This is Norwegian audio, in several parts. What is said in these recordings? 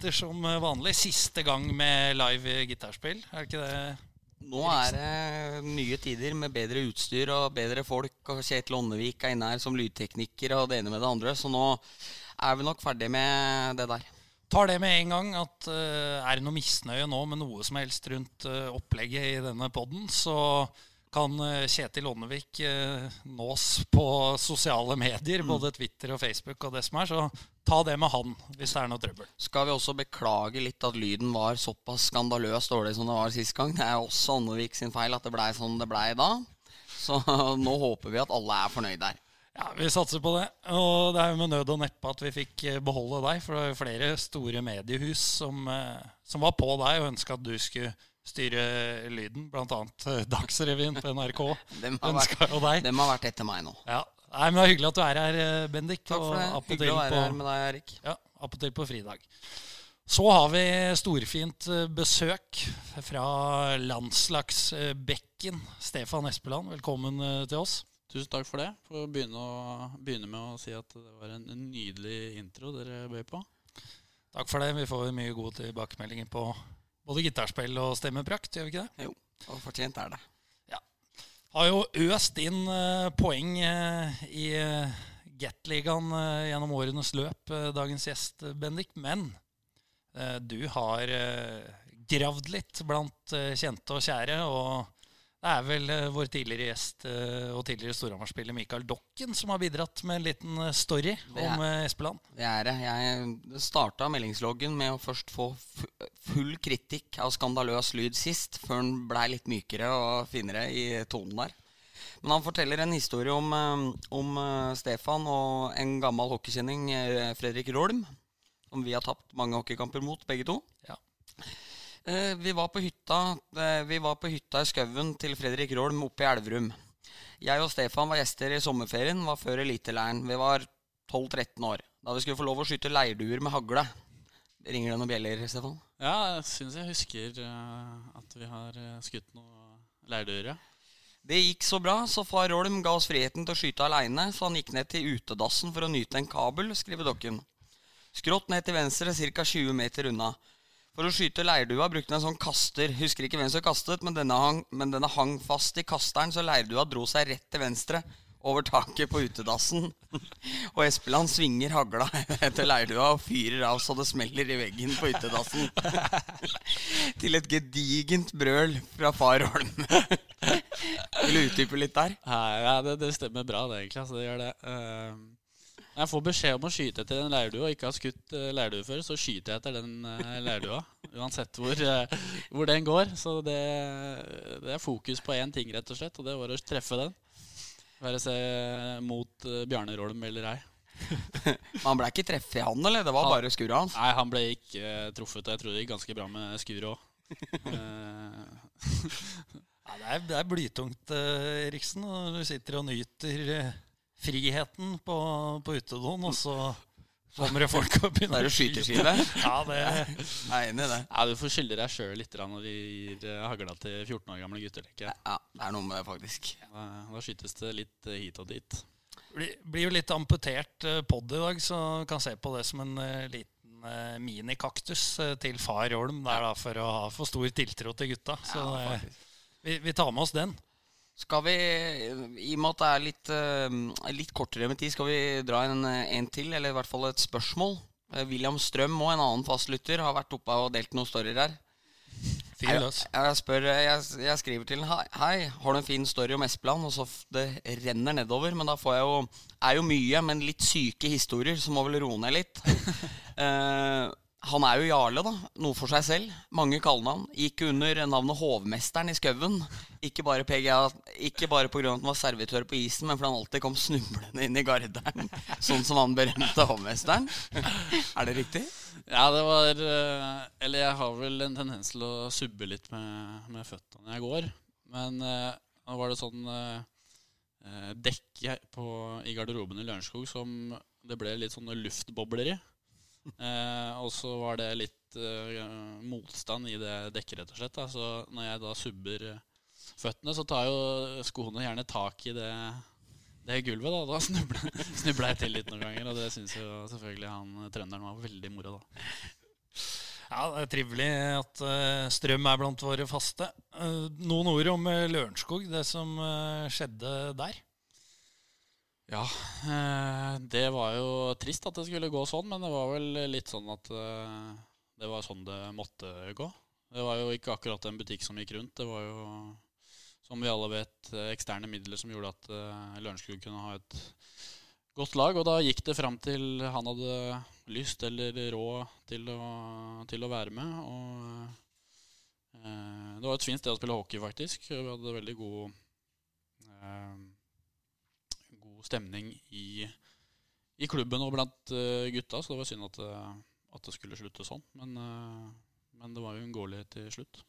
sitter som eh, vanlig. Siste gang med live gitarspill, er det ikke det? Nå er det nye tider med bedre utstyr og bedre folk. Og Kjetil Åndevik er inne her som lydtekniker og det ene med det andre. Så nå er vi nok ferdig med det der. Tar det med en gang at uh, er det noe misnøye nå med noe som helst rundt uh, opplegget i denne podden, så kan eh, Kjetil Ånevik eh, nås på sosiale medier, både Twitter og Facebook og det som er. Så ta det med han hvis det er noe trøbbel. Skal vi også beklage litt at lyden var såpass skandaløst dårlig som det var sist gang. Det er også Ånevik sin feil at det blei sånn det blei da. Så nå håper vi at alle er fornøyd der. Ja, Vi satser på det. Og det er jo med nød og neppe at vi fikk eh, beholde deg. For det er jo flere store mediehus som, som var på deg og ønska at du skulle styre lyden. Blant annet eh, Dagsrevyen på NRK. Dem har, vært, deg. dem har vært etter meg nå. Ja. Nei, men Det er hyggelig at du er her, eh, Bendik. Takk for det. og Hyggelig å være på- her med deg, Erik. Ja, appåtil på fridag. Så har vi storfint eh, besøk fra landslagsbekken. Stefan Espeland, velkommen til oss. Tusen takk for det. For å begynne, å, begynne med å si at det var en, en nydelig intro dere bød på. Takk for det. Vi får mye gode tilbakemeldinger på både gitarspill og stemmeprakt, gjør vi ikke det? Jo, og fortjent er det. Har jo øst inn uh, poeng uh, i uh, Gatligaen uh, gjennom årenes løp, dagens gjest, Bendik. Men du har gravd litt blant kjente og kjære. Og det er vel eh, vår tidligere gjest eh, og tidligere Storhamar-spiller Mikael Dokken som har bidratt med en liten eh, story Det er- om Espeland. Det er det. Jeg starta meldingsloggen med å først få full kritikk av skandaløs lyd sist, før den blei litt mykere og finere i tonen der. Men han forteller en historie om, om Stefan og en gammel hockeykjenning, Fredrik Rolm, som vi har tapt mange hockeykamper mot, begge to. Ja. Eh, Vi var på hytta eh, Vi var på hytta i skauen til Fredrik Rolm oppe i Elverum. Jeg og Stefan var gjester i sommerferien, var før eliteleiren. Vi var 12-13 år. Da vi skulle få lov å skyte leirduer med hagle. Ringer det noen bjeller, Stefan? Ja, jeg syns jeg husker eh, at vi har skutt noen leirduer, ja. Det gikk så bra, så far Rolm ga oss friheten til å skyte aleine, så han gikk ned til utedassen for å nyte en kabel, skriver dokken. Skrått ned til venstre, ca. 20 meter unna. For å skyte leirdua brukte han en sånn kaster. Husker ikke hvem som kastet, men denne, hang, men denne hang fast i kasteren, så leirdua dro seg rett til venstre. Over taket på utedassen. Og Espeland svinger hagla etter leirdua og fyrer av så det smeller i veggen på utedassen. Til et gedigent brøl fra far Holm. Vil du utdype litt der? Nei, ja det, det stemmer bra, det, egentlig. Altså, det gjør det. Når jeg får beskjed om å skyte etter en leirdue og ikke har skutt uh, leirdue før, så skyter jeg etter den uh, leirdua. Uansett hvor, eh, hvor den går. Så det, det er fokus på én ting, rett og slett, og det var å treffe den. Være seg mot Bjarne Rolm eller ei. Han ble ikke treffet, han, eller? Det var Han- bare skuret hans. Nei, han ble ikke eh, truffet. og Jeg tror det gikk ganske bra med skuret òg. Ja, det, er, det er blytungt, eh, Eriksen. Og du sitter og nyter eh, friheten på, på utedoen, og så kommer det folk og begynner er jo skyteskive. Ja, det Jeg er enig i det. ja, du får skylde deg sjøl litt når vi gir eh, hagla til 14 år gamle gutter. Ikke? Ja, det er noe med det, faktisk. Da, da skytes det litt eh, hit og dit. blir, blir jo litt amputert uh, pod i dag, så kan se på det som en eh, liten eh, minikaktus eh, til far Holm. Det er da for å ha for stor tiltro til gutta. Så Ja, eh, vi, vi tar med oss den. Skal vi, i og med at det er litt, eh, litt kortere med tid, skal vi dra en, eh, en til, eller i hvert fall et spørsmål? Eh, William Strøm og en annen fastlytter har vært oppe og delt noen storyer her. Jeg, jeg, spør, jeg, jeg skriver til ham Hei, har du en fin story om Espeland? Og så det renner nedover. Men da får jeg jo er jo mye, men litt syke historier, så må vel roe ned litt. Eh, han er jo jarle, da. Noe for seg selv. Mange kallenavn. Gikk under navnet Hovmesteren i skauen. Ikke bare, PGA, ikke bare pga. at han var servitør på isen, men fordi han alltid kom snublende inn i garderen. Sånn som han berømte hovmesteren. Er det riktig? Ja, det var eh, Eller jeg har vel en tendens til å subbe litt med, med føttene når jeg går. Men eh, nå var det sånn eh, dekk i garderoben i Lørenskog som det ble litt sånne luftbobler i. Eh, og så var det litt eh, motstand i det dekket, rett og slett. Da. Så når jeg da subber eh, føttene, så tar jo skoene gjerne tak i det, det gulvet, da, da snubla, jeg til litt noen ganger. Og det syns jo selvfølgelig han trønderen var veldig moro, da. Ja, Det er trivelig at uh, Strøm er blant våre faste. Uh, noen ord om Lørenskog, det som skjedde der? Ja, det var jo trist at det skulle gå sånn, men det var vel litt sånn at det var sånn det måtte gå. Det var jo ikke akkurat en butikk som gikk rundt. Det var jo, som vi alle vet, eksterne midler som gjorde at Lørenskog kunne ha et godt lag. Og da gikk det fram til han hadde lyst eller råd til å, til å være med. Og eh, det var et fint sted å spille hockey, faktisk. Vi hadde veldig god, eh, god stemning i, i, klubben og blant uh, gutta, så det var synd at, at, det skulle slutte sånn. Men, uh, men det var jo uunngåelig til slutt.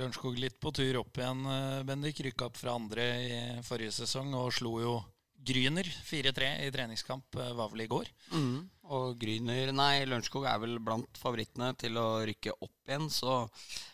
Lørenskog litt på tur opp igjen, Bendik. Rykka opp fra andre i forrige sesong og slo jo Gryner 4-3 i treningskamp eh, var vel i går. Mm. Og Gryner Nei, Lørenskog er vel blant favorittene til å rykke opp igjen. Så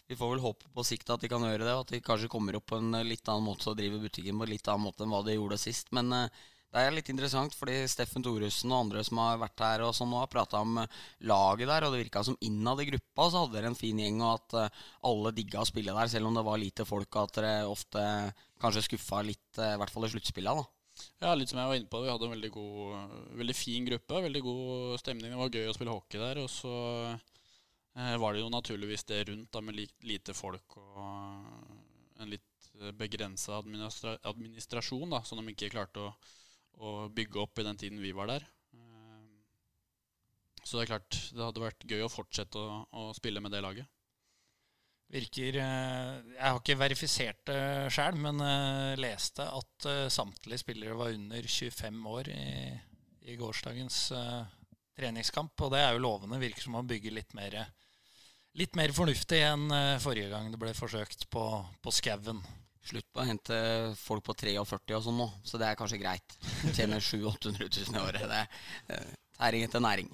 vi får vel håpe på sikt at de kan gjøre det, og at de kanskje kommer opp på en litt annen måte og driver butikken på en litt annen måte enn hva de gjorde sist. Men uh, det er litt interessant, fordi Steffen Thoresen og andre som har vært her og sånn nå, har prata om laget der, og det virka som innad i gruppa så hadde dere en fin gjeng, og at uh, alle digga å spille der, selv om det var lite folk, og at dere ofte kanskje skuffa litt, uh, i hvert fall i sluttspillene da. Ja, litt som jeg var inne på. Vi hadde en veldig, god, veldig fin gruppe. Veldig god stemning. Det var gøy å spille hockey der. Og så eh, var det jo naturligvis det rundt da, med lite folk og en litt begrensa administra administrasjon, da, som de ikke klarte å, å, bygge opp i den tiden vi var der. Eh, så det er klart, det hadde vært gøy å fortsette å, å spille med det laget. Virker eh, Jeg har ikke verifisert det sjøl, men uh, leste at uh, samtlige spillere var under 25 år i, i gårsdagens uh, treningskamp. Og det er jo lovende. Virker som man bygger litt mer, litt mer fornuftig enn forrige gang det ble forsøkt på, på skauen. Slutt på å hente folk på 43 og sånn nå, så det er kanskje greit. Tjener 700 000-800 000 i året. Det er tæring etter næring.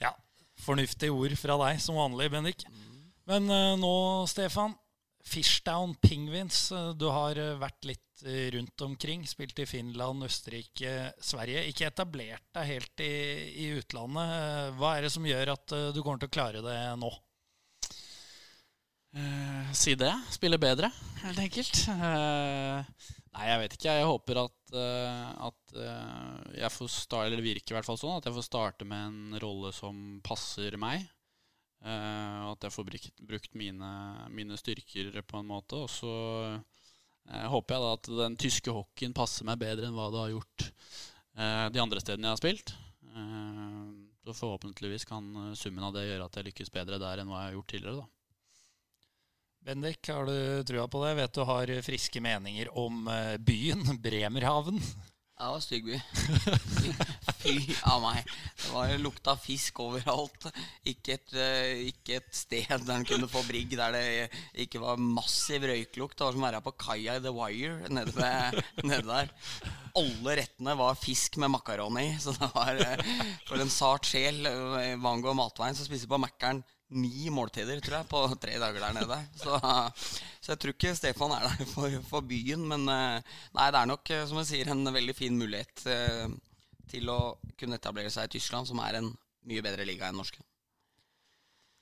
Ja. Fornuftige ord fra deg som vanlig, Bendik. Mm. Men uh, nå, Stefan. Fishdown Penguins. Uh, du har uh, vært litt rundt omkring. Spilt i Finland, Østerrike, Sverige. Ikke etablert deg helt i, i utlandet. hva er det som gjør at du kommer til å klare det nå? si det. Spille bedre, helt enkelt. nei, jeg vet ikke. Jeg håper at, at jeg får starte, eller virker i hvert fall sånn, at jeg får starte med en rolle som passer meg. Uh, at jeg får brukt mine, mine, styrker på en måte. Og så uh, håper jeg da at den tyske hockeyen passer meg bedre enn hva det har gjort uh, de andre stedene jeg har spilt. så forhåpentligvis kan summen av det gjøre at jeg lykkes bedre der enn hva jeg har gjort tidligere. da. Bendik, har du trua på det? Jeg Vet du har friske meninger om byen Bremerhaven? Det var stygg by. Fy av meg. Det var lukta fisk overalt. Ikke et, uh, ikke et sted der en kunne få brigg der det ikke var massiv røyklukt. Det var som å være på kaia i The Wire nede, ved, nede der. Alle rettene var fisk med makaroni. Så det var uh, for en sart sjel uh, hva angår matveien, så spiser på Mækkern ni måltider, tror jeg, på tre dager der nede. Så, så jeg tror ikke Stefan er der for, for, byen. Men eh, nei, det er nok, eh, som jeg sier, en veldig fin mulighet eh, til å kunne etablere seg i Tyskland, som er en mye bedre liga enn norske.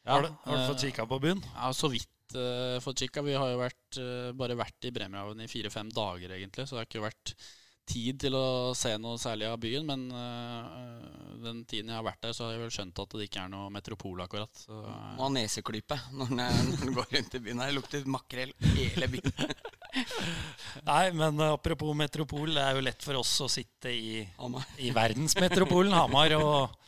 Ja, har, du, har, du, fått kikka på byen? Ja, så vidt uh, fått kikka. Vi har jo vært, uh, bare vært i Bremerhaven i fire-fem dager, egentlig. Så det har ikke vært tid til å se noe særlig av byen, men uh, den tiden jeg har vært der, så har jeg vel skjønt at det ikke er noe metropol, akkurat. Så, uh, Må ha neseklype når den går rundt i byen. Det lukter makrell hele byen. Nei, men uh, apropos metropol, det er jo lett for oss å sitte i, i verdensmetropolen Hamar og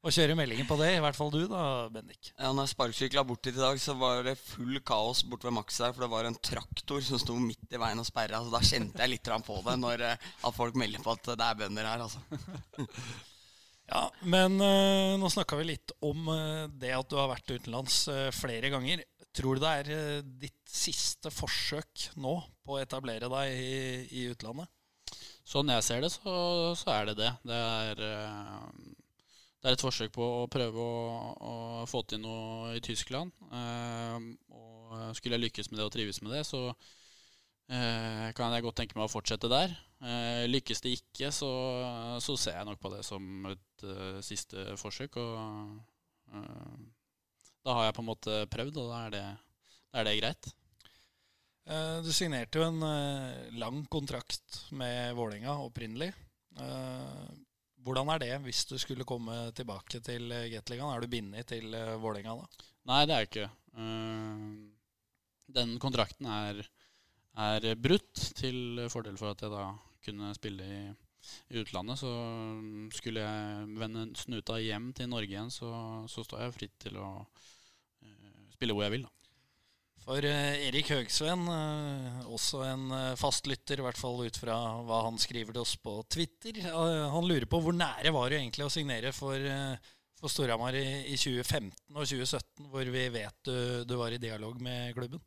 å kjøre meldingen på det. I hvert fall du, da, Bendik. Ja, når jeg sparkesykla bort dit i dag, så var det full kaos bort ved Max der. For det var en traktor som sto midt i veien og sperra. Så da kjente jeg litt på det når eh, at folk melder på at det er bønder her, altså. ja, men uh, nå snakka vi litt om uh, det at du har vært utenlands uh, flere ganger. Tror du det er ditt siste forsøk nå på å etablere deg i, i utlandet? Sånn jeg ser det, så, så er det det. Det er det er et forsøk på å prøve å, å få til noe i Tyskland. Eh, og skulle jeg lykkes med det og trives med det, så eh, kan jeg godt tenke meg å fortsette der. Eh, lykkes det ikke, så, så, ser jeg nok på det som et uh, siste forsøk. Og da har jeg på en måte prøvd, og da er det, da er det greit. Du signerte jo en lang kontrakt med Vålerenga opprinnelig. Hvordan er det hvis du skulle komme tilbake til Gateligaen? Er du bindet til Vålerenga da? Nei, det er jeg ikke. den kontrakten er, er brutt til fordel for at jeg da kunne spille i, i utlandet. Så skulle jeg vende snuta hjem til Norge igjen, så, så står jeg fritt til å spille hvor jeg vil. da. For uh, Erik Høgsveen, uh, også en fastlytter, i hvert fall ut fra hva han skriver til oss på Twitter, han lurer på hvor nære var det egentlig å signere for, for Storhamar i, i, 2015 og 2017, hvor vi vet du, du var i dialog med klubben?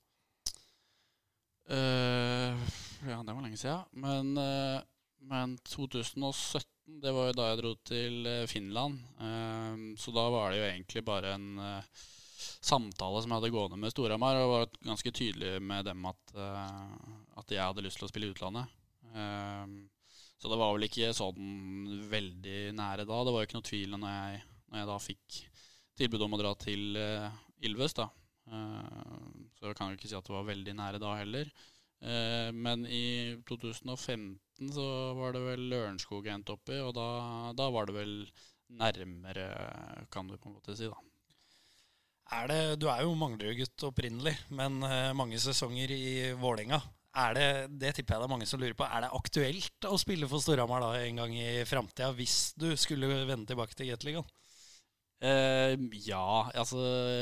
Uh, ja, det var lenge siden. Men, uh, men, 2017, det var jo da jeg dro til eh, Finland. Uh, så da var det jo egentlig bare en samtale som jeg hadde gående med Storhamar, og var ganske tydelig med dem at, at jeg hadde lyst til å spille i utlandet. så det var vel ikke sånn veldig nære da. Det var jo ikke noe tvil når jeg, når jeg da fikk tilbud om å dra til Ilves, da. Så jeg kan jo ikke si at det var veldig nære da heller. Eh, men i 2015 så var det vel Lørenskog jeg endte opp i, og da, da, var det vel nærmere, kan du på en måte si, da. Er det, du er jo Manglerud-gutt opprinnelig, men eh, mange sesonger i Vålerenga. Er det, det tipper jeg det er mange som lurer på. Er det aktuelt å spille for Storhamar en gang i framtida, hvis du skulle vende tilbake til Gateligaen? Uh, ja, altså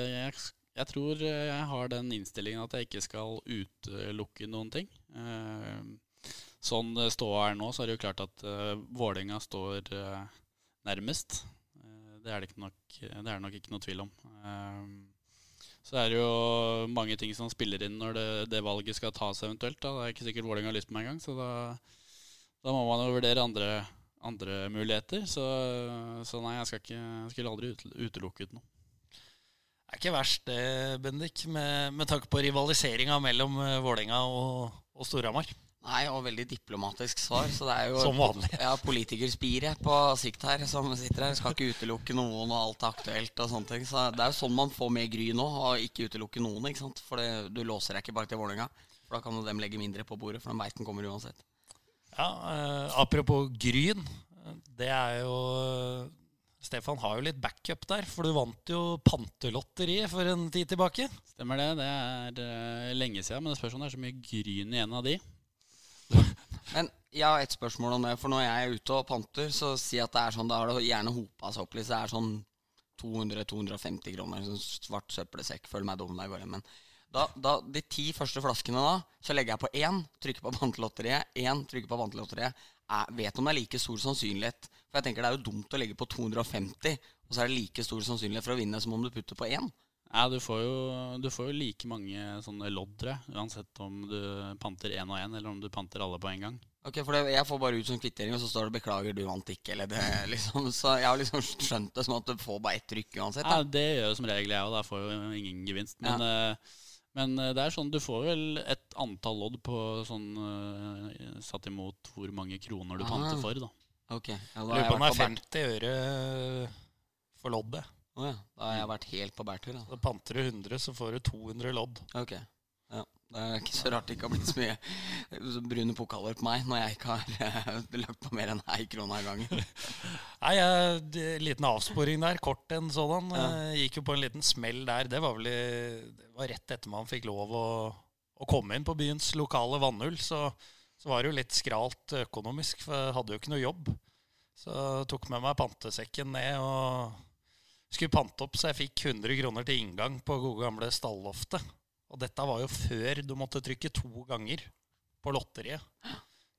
jeg jeg tror eh, jeg har den innstillingen at jeg ikke skal utelukke noen ting. Uh, sånn det ståa er nå, så er det jo klart at uh, Vålerenga står uh, nærmest. Det, er det, nok, det, er nok ikke noe tvil om. Uh, så er det jo mange ting som spiller inn når det, det valget skal tas eventuelt. Da. Det er ikke sikkert Vålerenga har lyst på meg engang, så da, da, må man jo vurdere andre, andre muligheter. Så, så, nei, jeg ikke, jeg skulle aldri utelukket noe Det er ikke verst det, Bendik, med, med tanke på rivaliseringa mellom uh, Vålerenga og, og Storhamar. Nei, og veldig diplomatisk svar. Så det er jo Som vanlig. Ja, politikerspire på sikt her som sitter her. Skal ikke utelukke noen, og alt er aktuelt og sånne ting. Så det er jo sånn man får med Gry nå, og ikke utelukke noen. ikke sant? For det, du låser deg ikke bak til Vålerenga. For da kan jo dem legge mindre på bordet, for den veit den kommer uansett. Ja, eh, apropos Gryn. Det er jo Stefan har jo litt backup der, for du vant jo Pantelotteriet for en tid tilbake. Stemmer det. Det er uh, lenge siden, men det spørs om det er så mye gryn i en av de. Men jeg har et spørsmål om det. For når jeg er ute og panter, så si at det er sånn, da har det gjerne hopa seg opp litt. Det er sånn 200-250 kroner. Sånn svart søppelsekk. Følg meg dum når jeg går hjem. Men da, da, de ti første flaskene da, så legger jeg på én, trykker på Pantelotteriet, én, trykker på Pantelotteriet. Vet om det er like stor sannsynlighet for jeg tenker det er jo dumt å legge på 250, og så er det like stor sannsynlighet for å vinne som om du putter på én. Ja, du får, jo, du får jo like mange sånne lodd, tror jeg. Uansett om du panter én og én, eller om du panter alle på en gang. Ok, for det, Jeg får bare ut som kvittering, og så står det 'beklager, du vant ikke'. eller det liksom, Så jeg har liksom skjønt det som at du får bare ett trykk uansett. Da. Ja, Det gjør jo som regel jeg òg. Da får jo ingen gevinst. Men, ja. uh, men uh, det er sånn, du får vel et antall lodd på sånn uh, satt imot hvor mange kroner du panter for. da Ok, ja, Lurer på om det er 50 øre for loddet. Oh, ja. Da har jeg vært helt på bærtur. Da. panter du 100, så får du 200 lodd. Ok, ja. Det er ikke så rart det ikke har blitt så mye brune pokaler på meg når jeg ikke har uh, lagt på mer enn ei krone av gangen. Nei, jeg, Liten avsporing der. Kort en sådan. Ja. Gikk jo på en liten smell der. Det var vel i, det var rett etter man fikk lov å, å komme inn på byens lokale vannhull. Så så var det jo litt skralt økonomisk, for jeg hadde jo ikke noe jobb. Så jeg tok med meg pantesekken ned og skulle pante opp, så jeg fikk 100 kroner til inngang på gode gamle stalloftet. Og dette var jo før du måtte trykke to ganger på lotteriet.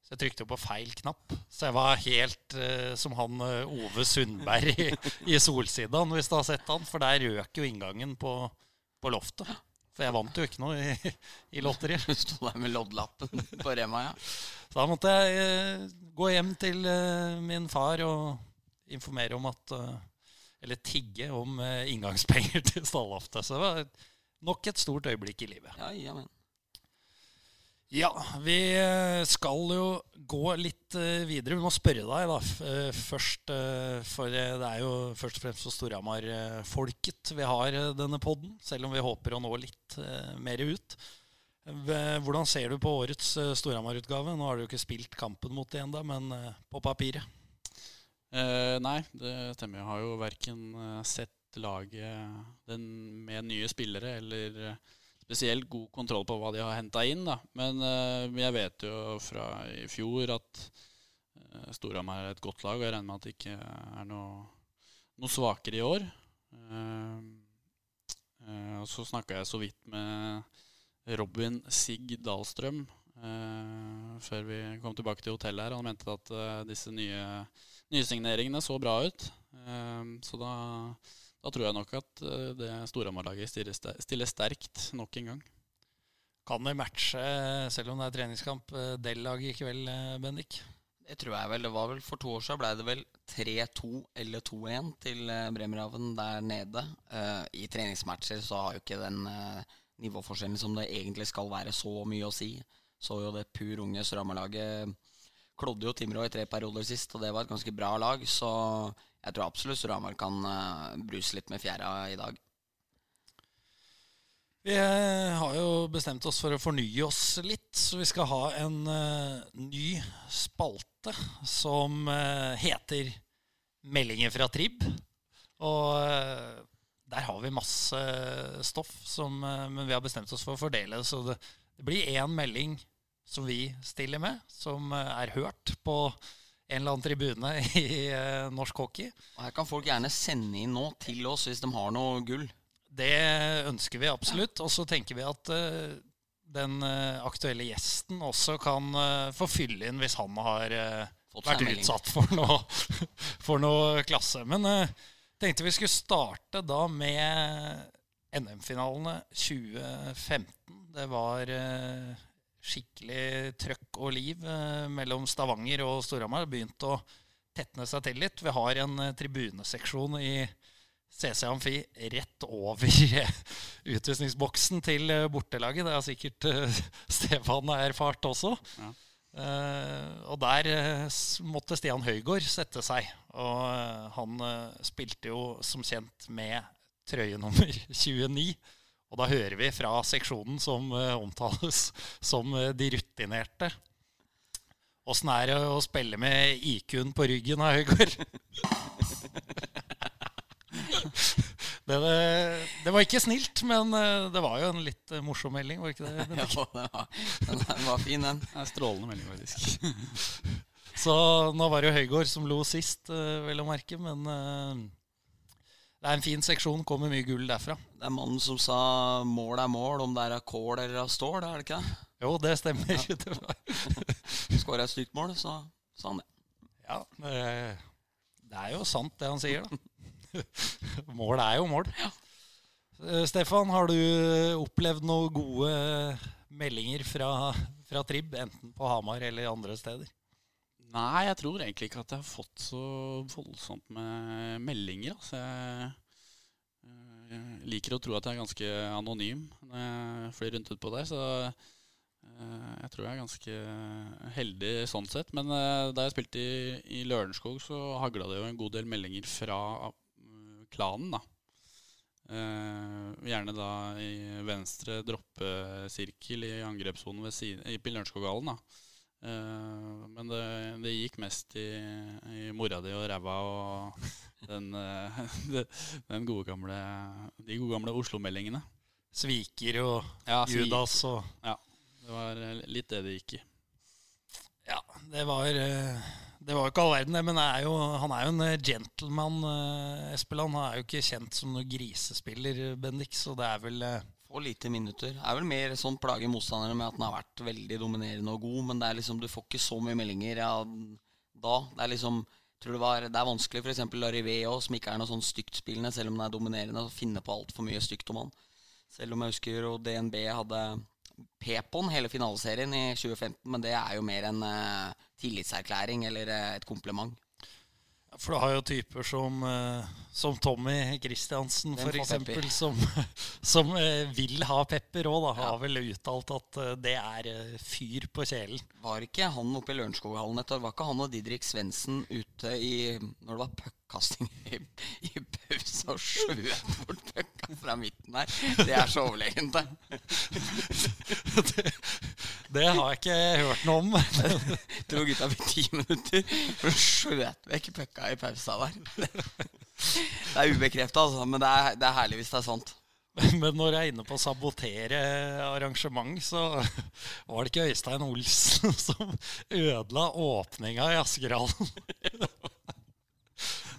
Så jeg trykte jo på feil knapp. Så jeg var helt uh, som han uh, Ove Sundberg i, i Solsidan, hvis du har sett han. For der røk jo inngangen på, på loftet. For jeg vant jo ikke noe i, i lotteriet. Du sto der med loddlappen på Rema, ja. Så da måtte jeg uh, gå hjem til min far og informere om at Eller tigge om eh, inngangspenger til stallaftet. Så det var nok et stort øyeblikk i livet. Ja, ja, men. Ja, vi eh, skal jo gå litt eh, videre. Vi må spørre deg da først. For det er jo først og fremst for Storhamar-folket vi har denne podden, selv om vi håper å nå litt mer ut. Hvordan ser du på årets Storhamar-utgave? Nå har du jo ikke spilt kampen mot det ennå, men på papiret. Eh, nei, det stemmer. Jeg har jo verken eh, sett laget med nye spillere eller eh, spesielt god kontroll på hva de har henta inn. da. Men uh, jeg vet jo fra i fjor at uh, Storhamar er et godt lag, og jeg regner med at det ikke er noe, noe svakere i år. Og så snakka jeg så vidt med Robin Sigg Dahlstrøm før vi kom tilbake til hotellet her. Han mente at disse nye nysigneringene så bra ut. Ehm, så da, da tror jeg nok at eh, det Storhamar-laget stiller, sterkt nok en gang. Kan det matche, selv om det er treningskamp, eh, Del-laget i kveld, eh, Bendik? Det tror jeg vel. Det var vel For to år siden ble det vel 3-2 eller 2-1 til eh, Bremerhaven der nede. Eh, I treningsmatcher så har jo ikke den eh, nivåforskjellen som det egentlig skal være, så mye å si. Så jo det pur unge Storhamar-laget klodde jo Timrå i tre perioder sist, og det var et ganske bra lag. Så jeg tror absolutt Storhamar kan eh, bruse litt med fjæra i dag. Vi eh, har jo bestemt oss for å fornye oss litt, så vi skal ha en uh, ny spalte som uh, heter Meldinger fra Trib. Og uh, der har vi masse stoff, som, men vi har bestemt oss for å fordele. Så det, det blir én melding som vi stiller med, som eh, er hørt på en eller annen tribune i eh, norsk hockey. Og her kan folk gjerne sende inn nå til oss hvis de har noe gull. Det ønsker vi absolutt. Og så tenker vi at eh, den aktuelle gjesten også kan få fylle inn hvis han har vært utsatt for noe, for noe klasse. Men uh, tenkte vi skulle starte da med NM-finalene 2015. Det var skikkelig trøkk og liv eh, mellom Stavanger og Storhamar. Begynt å tetne seg til litt. Vi har en eh, tribuneseksjon i CC Amfi rett over utvisningsboksen til eh, bortelaget. Det har sikkert Stefan erfart også. Ja. Og der måtte Stian Høygård sette seg. Og han spilte jo som kjent med trøye nummer 29. Og da hører vi fra seksjonen som eh, omtales som eh, de rutinerte. Åssen er det å spille med IQ-en på ryggen av Høygård? det, det, det var ikke snilt, men eh, det var jo en litt morsom melding, var ikke det? Ja, den var, den var fin, den. Det er strålende melding, faktisk. Så nå var det jo Høygård som lo sist, vel å merke, men det er en fin seksjon. Kommer mye gull derfra. Det er mannen som sa 'mål er mål', om det er av kål eller av stål. Er det ikke det? Jo, det stemmer. Skårer jeg et stygt mål, så sa han det. ja, det, det er jo sant, det han sier, da. Mål er jo mål. Ja. Stefan, har du opplevd noen gode meldinger fra, fra Trib, enten på Hamar eller andre steder? Nei, jeg tror egentlig ikke at jeg har fått så voldsomt med meldinger. Altså, jeg, eh, jeg liker å tro at jeg er ganske anonym når jeg flyr rundt utpå der, så eh, jeg tror jeg er ganske heldig sånn sett. Men eh, da jeg spilte i, i Lørenskog, så hagla det jo en god del meldinger fra eh, klanen, da. Eh, gjerne da i venstre droppesirkel i angrepssonen ved siden, i Lørenskoghallen, da. Eh, men det, det gikk mest i, i mora di og ræva og den, eh, den gode gamle, de gode gamle Oslo-meldingene. Sviker og Ja, Judas og Det var eh, litt det det gikk i. Ja, det var Det var jo ikke all verden, det. Men er jo, han er jo en gentleman, Espeland. Han er jo ikke kjent som noen grisespiller, Bendik, så det er vel Får lite minutter. Det Er vel mer sånn plage motstanderne med at han har vært veldig dominerende og god, men det er liksom, du får ikke så mye meldinger ja, da. Det er liksom tror det, var, det er vanskelig f.eks. Lariveo, som ikke er noe sånn stygt spillende, selv om den er dominerende, å finne på altfor mye stygt om han. Selv om jeg husker og DNB hadde Pepon hele finaleserien i 2015, men det er jo mer en uh, tillitserklæring eller uh, et kompliment. For du har jo typer som, eh, som Tommy Christiansen, f.eks., som, som eh, vil ha pepper òg. Ja. Har vel uttalt at eh, det er fyr på kjelen. Var ikke han oppe i Lørenskoghallen et år? Var ikke han og Didrik Svendsen ute i Når det var puckkasting i, i pause og skjøt bort pucka fra midten her? Det er så overlegent, det. Det har jeg ikke hørt noe om. Dro gutta fikk ti minutter for å skjøte vekk pucka i pausa der. Det er ubekrefta, altså, men det er, det er herlig hvis det er sant. Men når jeg er inne på å sabotere arrangement, så var det ikke Øystein Olsen som ødela åpninga i Askerhallen.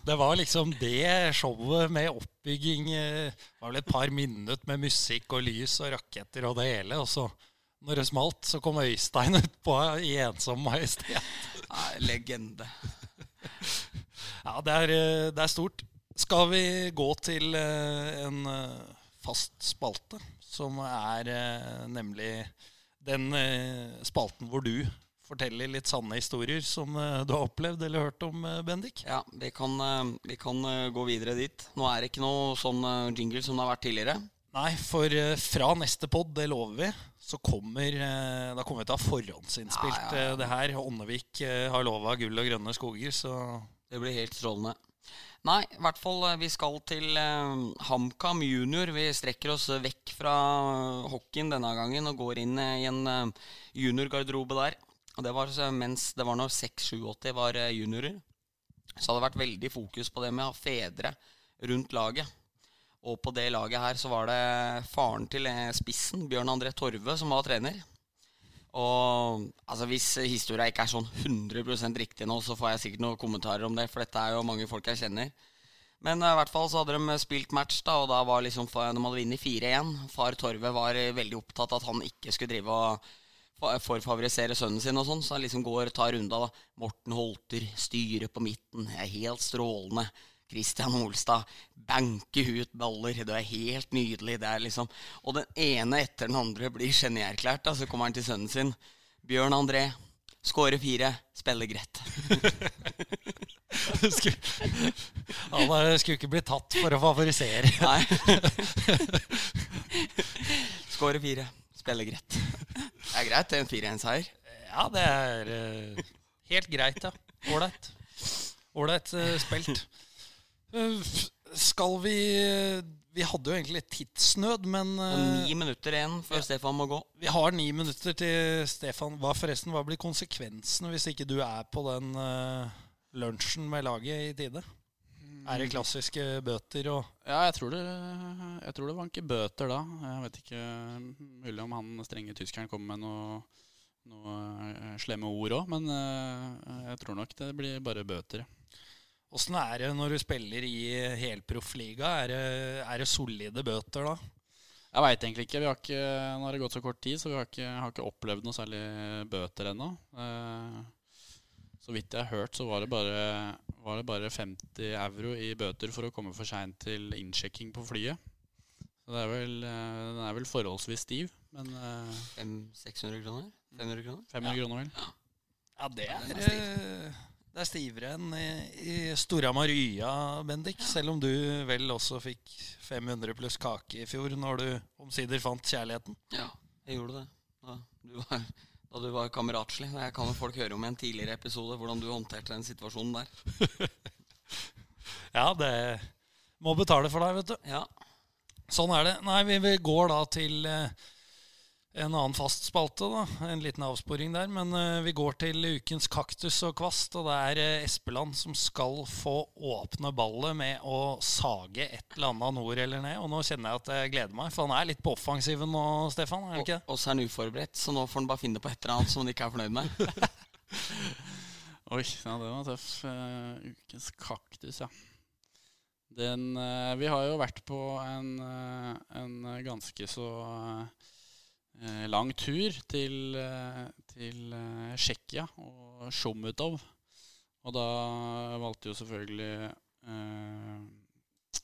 Det var liksom det showet med oppbygging eh, Det var vel et par minutter med musikk og lys og raketter og det hele. Og så, når det smalt, så kom Øystein utpå i ensom majestet. Nei, legende. Ja, det er, eh, det er stort. Skal vi gå til eh, en eh, fast spalte, som er eh, nemlig den eh, spalten hvor du forteller litt sanne historier som eh, du har opplevd eller hørt om, eh, Bendik? Ja, vi kan, eh, vi kan gå videre dit. Nå er det ikke noe sånn jingle som det har vært tidligere. Nei, for fra neste pod, det lover vi, så kommer Da kommer vi til å ha forhåndsinnspilt Ja, ja, ja. det her. Åndevik har lova gull og grønne skoger, så Det blir helt strålende. Nei, i hvert fall vi skal til eh, HamKam junior. Vi strekker oss vekk fra hockeyen denne gangen og går inn i en juniorgarderobe der. Og det var så mens det var når 6-87 var eh, juniorer. Så hadde det vært veldig fokus på det med å ha fedre rundt laget. Og på det laget her så var det faren til eh, spissen, Bjørn André Torve, som var trener. Og altså hvis historia ikke er sånn 100% riktig nå, så får jeg sikkert noen kommentarer om det, for dette er jo mange folk jeg kjenner. Men eh, i hvert fall så hadde de spilt match, da, og da var liksom de hadde vunnet 4-1. Far Torve var veldig opptatt av at han ikke skulle drive og fa- favorisere sønnen sin og sånn, så han liksom går tar runda, da. Morten Holter, styre på midten, er helt strålende. Christian Olstad, banke ut baller, det er helt nydelig. Det er liksom Og den ene etter den andre blir genierklært. Så kommer han til sønnen sin. Bjørn André, skårer fire, spiller greit. Han ja, skulle ikke bli tatt for å favorisere. Nei. Skårer fire. Spiller greit. Det er greit, det er en 4-1-seier. Ja, det er uh, helt greit, ja. Ålreit. Ålreit uh, spilt. Uh, skal vi Vi hadde jo egentlig tidsnød, men ni minutter igjen før Stefan må gå. vi har ni minutter til Stefan. Hva forresten, hva blir konsekvensene hvis ikke du er på den lunsjen med laget i tide? Er det klassiske bøter og Ja, jeg tror det, jeg tror det vanker bøter da. Jeg vet ikke Mulig om han strenge tyskeren kommer med noe, noe eh, slemme ord òg, men eh, jeg tror nok det blir bare bøter. Åssen er det når du spiller i helproffliga? Er, det- er det solide bøter da? Jeg veit egentlig ikke. Vi har ikke. Nå har det gått så kort tid, så vi har ikke, har ikke opplevd noe særlig bøter ennå. Eh, så vidt jeg har hørt, så var det, bare, var det bare 50 euro i bøter for å komme for seint til innsjekking på flyet. Så det er vel, eh, den er vel forholdsvis stiv, men eh, 500-600 kroner? 500 kroner? 500 kroner, vel. Ja, det er, er eh, det er stivere enn i, i Storhamar Bendik. Selv om du vel også fikk 500 pluss kake i fjor, når du omsider fant kjærligheten. Ja, jeg gjorde det. Da du var, da du var kameratslig. Jeg kan jo folk høre om i en tidligere episode, hvordan du håndterte den situasjonen der. Ja, det må betale for deg, vet du. Ja, Sånn er det. Nei, vi, vi går da til eh, en annen fast spalte, da. En liten avsporing der. Men uh, vi går til ukens kaktus og kvast, og det er uh, Espeland som skal få åpne ballet med å sage et eller annet nord eller ned. Og nå kjenner jeg at jeg gleder meg, for han er litt på offensiven nå, Stefan. er det og, ikke det? og så er han uforberedt, så nå får han bare finne på et eller annet som han ikke er fornøyd med. Oi, ja, det var tøff. Uh, ukens kaktus, ja. Den, vi har jo vært på en, en ganske så lang tur til, eh, til eh, Tsjekkia og Sjomutov. Og da valgte jo selvfølgelig eh,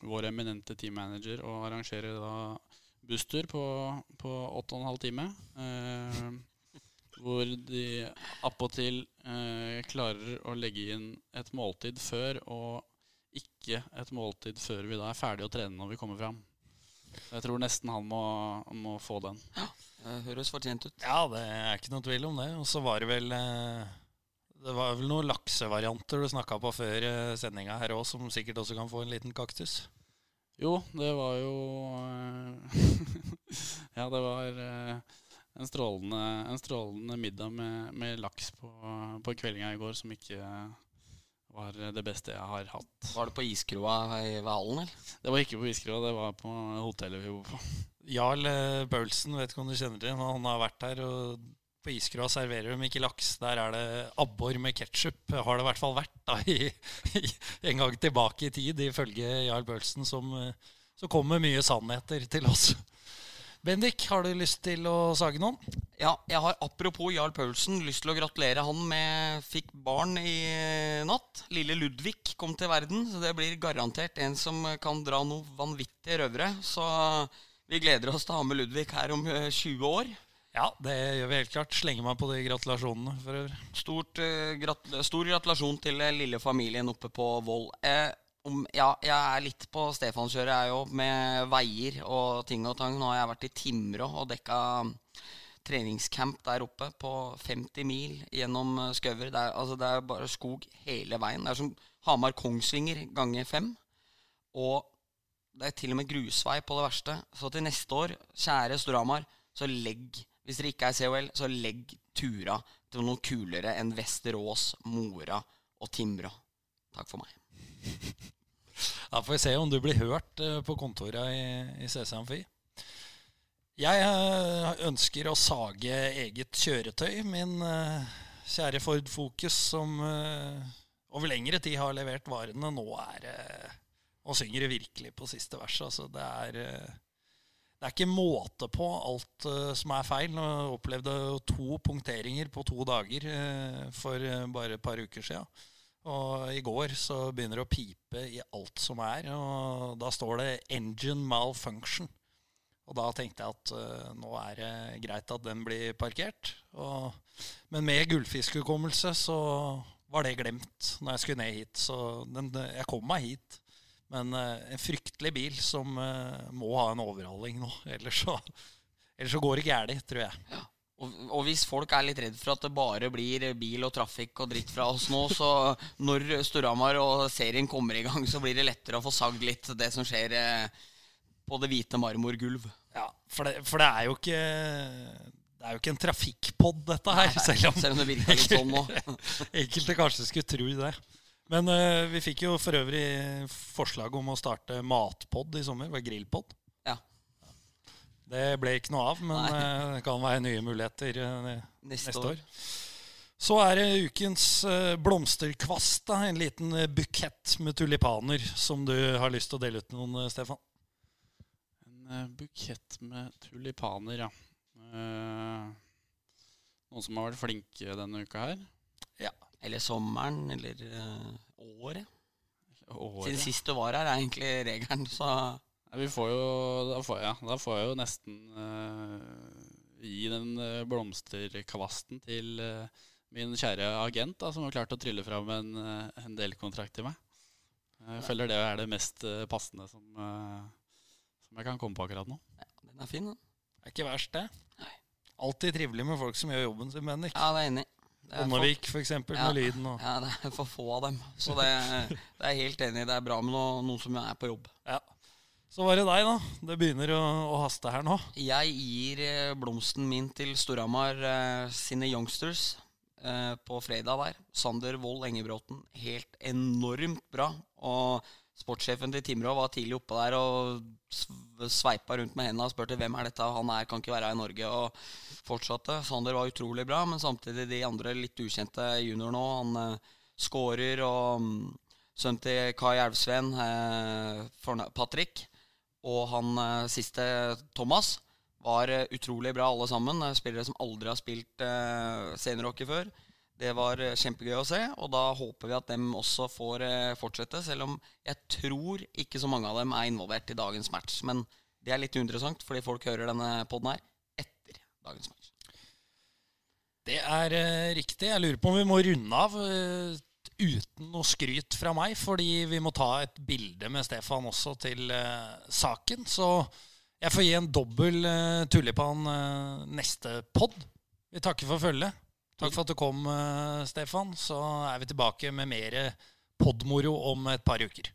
vår eminente teammanager å arrangere da busstur på, på 8 12 time. Eh, hvor de appåtil eh, klarer å legge inn et måltid før, og ikke et måltid før vi da er ferdige å trene når vi kommer fram. Jeg tror nesten han må, må få den. Det høres fortjent ut. Ja, det er ikke noe tvil om det. Og så var det vel eh, Det var vel noen laksevarianter du snakka på før eh, sendinga her òg, som sikkert også kan få en liten kaktus. Jo, det var jo eh, Ja, det var en strålende, en strålende middag med, med laks på, på kveldinga i går som ikke var det beste jeg har hatt. Var det på iskroa i- Valen, eller? Det var ikke på iskroa, det var på hotellet vi bor på. Jarl eh, Paulsen, vet ikke om du kjenner til han har vært her. og På Iskra serverer de ikke laks. Der er det abbor med ketsjup. Har det i hvert fall vært da i, i, en gang tilbake i tid, ifølge Jarl Paulsen, som, så som kom mye sannheter til oss. Bendik, har du lyst til å sage noen? Ja, jeg har apropos Jarl Paulsen lyst til å gratulere han med fikk barn i natt. Lille Ludvig kom til verden, så det blir garantert en som kan dra noe vanvittige røvere. Så vi gleder oss til å ha med Ludvig her om eh, 20 år. Ja, det gjør vi helt klart. Slenger meg på de gratulasjonene for øvrig. Stort, eh, grat stor gratulasjon til eh, lille familien oppe på Voll. Eh, om, ja, jeg er litt på Stefanskjøret, jeg òg, med veier og ting og tang. Nå har jeg vært i Timrå og dekka treningscamp der oppe på 50 mil gjennom eh, skauer. Det, altså, det er bare skog hele veien. Det er som Hamar-Kongsvinger ganger fem. Og det er til og med grusvei på det verste. Så til neste år, kjære Storhamar, så legg Hvis dere ikke er COL, så legg tura til noe kulere enn Vesterås, Mora og Timra. Takk for meg. Da får vi se om du blir hørt eh, på kontoret i, i CC Amfi. Jeg eh, ønsker å sage eget kjøretøy. Min eh, kjære Ford Focus, som over lengre tid har levert varene, nå er eh, Nå synger det virkelig på siste vers. Altså, det er eh, det er ikke måte på alt eh, som er feil. Jeg opplevde to punkteringer på to dager eh, for bare et par uker siden. Og i går så begynner det å pipe i alt som er, og da står det 'engine malfunction'. Og da tenkte jeg at uh, nå er det greit at den blir parkert. Og, men med gullfiskhukommelse så var det glemt når jeg skulle ned hit. Så den, jeg kom meg hit. Men eh, en fryktelig bil som eh, må ha en overhaling nå. Ellers så, ellers så går det galt, tror jeg. Og, og hvis folk er litt redd for at det bare blir bil og trafikk og dritt fra oss nå, så når Storhamar og serien kommer i gang, så blir det lettere å få sagd litt det som skjer eh, på det hvite marmorgulv. Ja, for det, for det er jo ikke det er jo ikke en trafikkpod, dette her. Selv om Selv om det virker litt sånn nå. enkelte kanskje skulle tro det. Men uh, vi fikk jo for øvrig forslag om å starte matpod i sommer. Det var grillpod. Ja. Det ble ikke noe av, men eh, det kan være nye muligheter uh, Neste, neste år. år. Så er det ukens blomsterkvast. Da. En liten bukett med tulipaner som du har lyst til å dele ut til noen, Stefan. En bukett med tulipaner, ja. Noen som har vært flinke denne uka her? Eller sommeren, eller eh, året. Året. Siden sist du var her, er egentlig regelen, så Ja, vi får jo Da får, ja, da får jeg jo nesten uh, gi den eh, blomsterkvasten til uh, min kjære agent, da, som har klart å trylle fram en, en delkontrakt til meg. Jeg føler det er det mest passende som, som jeg kan komme på akkurat nå. Ja, den er fin, den. Det er ikke verst, det. Alltid trivelig med folk som gjør jobben sin, Bendik. Ja, det er enig for- eksempel, Ja. med lyden. Og. Ja, det er for få av dem. Så det, det er helt enig. Det er bra med noe, noen som er på jobb. Ja. Så var det deg, da. Det begynner å, å haste her nå. Jeg gir eh, blomsten min til Storhamar eh, sine youngsters eh, på fredag der. Sander Wold Engebråten. Helt enormt bra. Og sportssjefen til Timrå var tidlig oppe der og sv- sveipa rundt med hendene og spurte hvem er dette, han er, kan ikke være her i Norge. Og fortsatte. Sander var utrolig bra, men samtidig de andre litt ukjente junior nå. Han eh, skårer og um, sønnen til Kai Elvsveen, eh, Patrick, og han eh, siste, Thomas, var utrolig bra alle sammen. Spillere som aldri har spilt seniorhockey før. Det var eh, kjempegøy å se, og da håper vi at dem også får eh, fortsette. Selv om jeg tror ikke så mange av dem er involvert i dagens match. Men det er litt interessant, fordi folk hører denne poden her etter dagens match. Det er uh, riktig. Jeg lurer på om vi må runde av uh, uten noe skryt fra meg, fordi vi må ta et bilde med Stefan også til uh, saken. Så jeg får gi en dobbel eh, neste pod. Vi takker for følget. Takk for at du kom, eh, Stefan. Så er vi tilbake med mer podmoro om et par uker.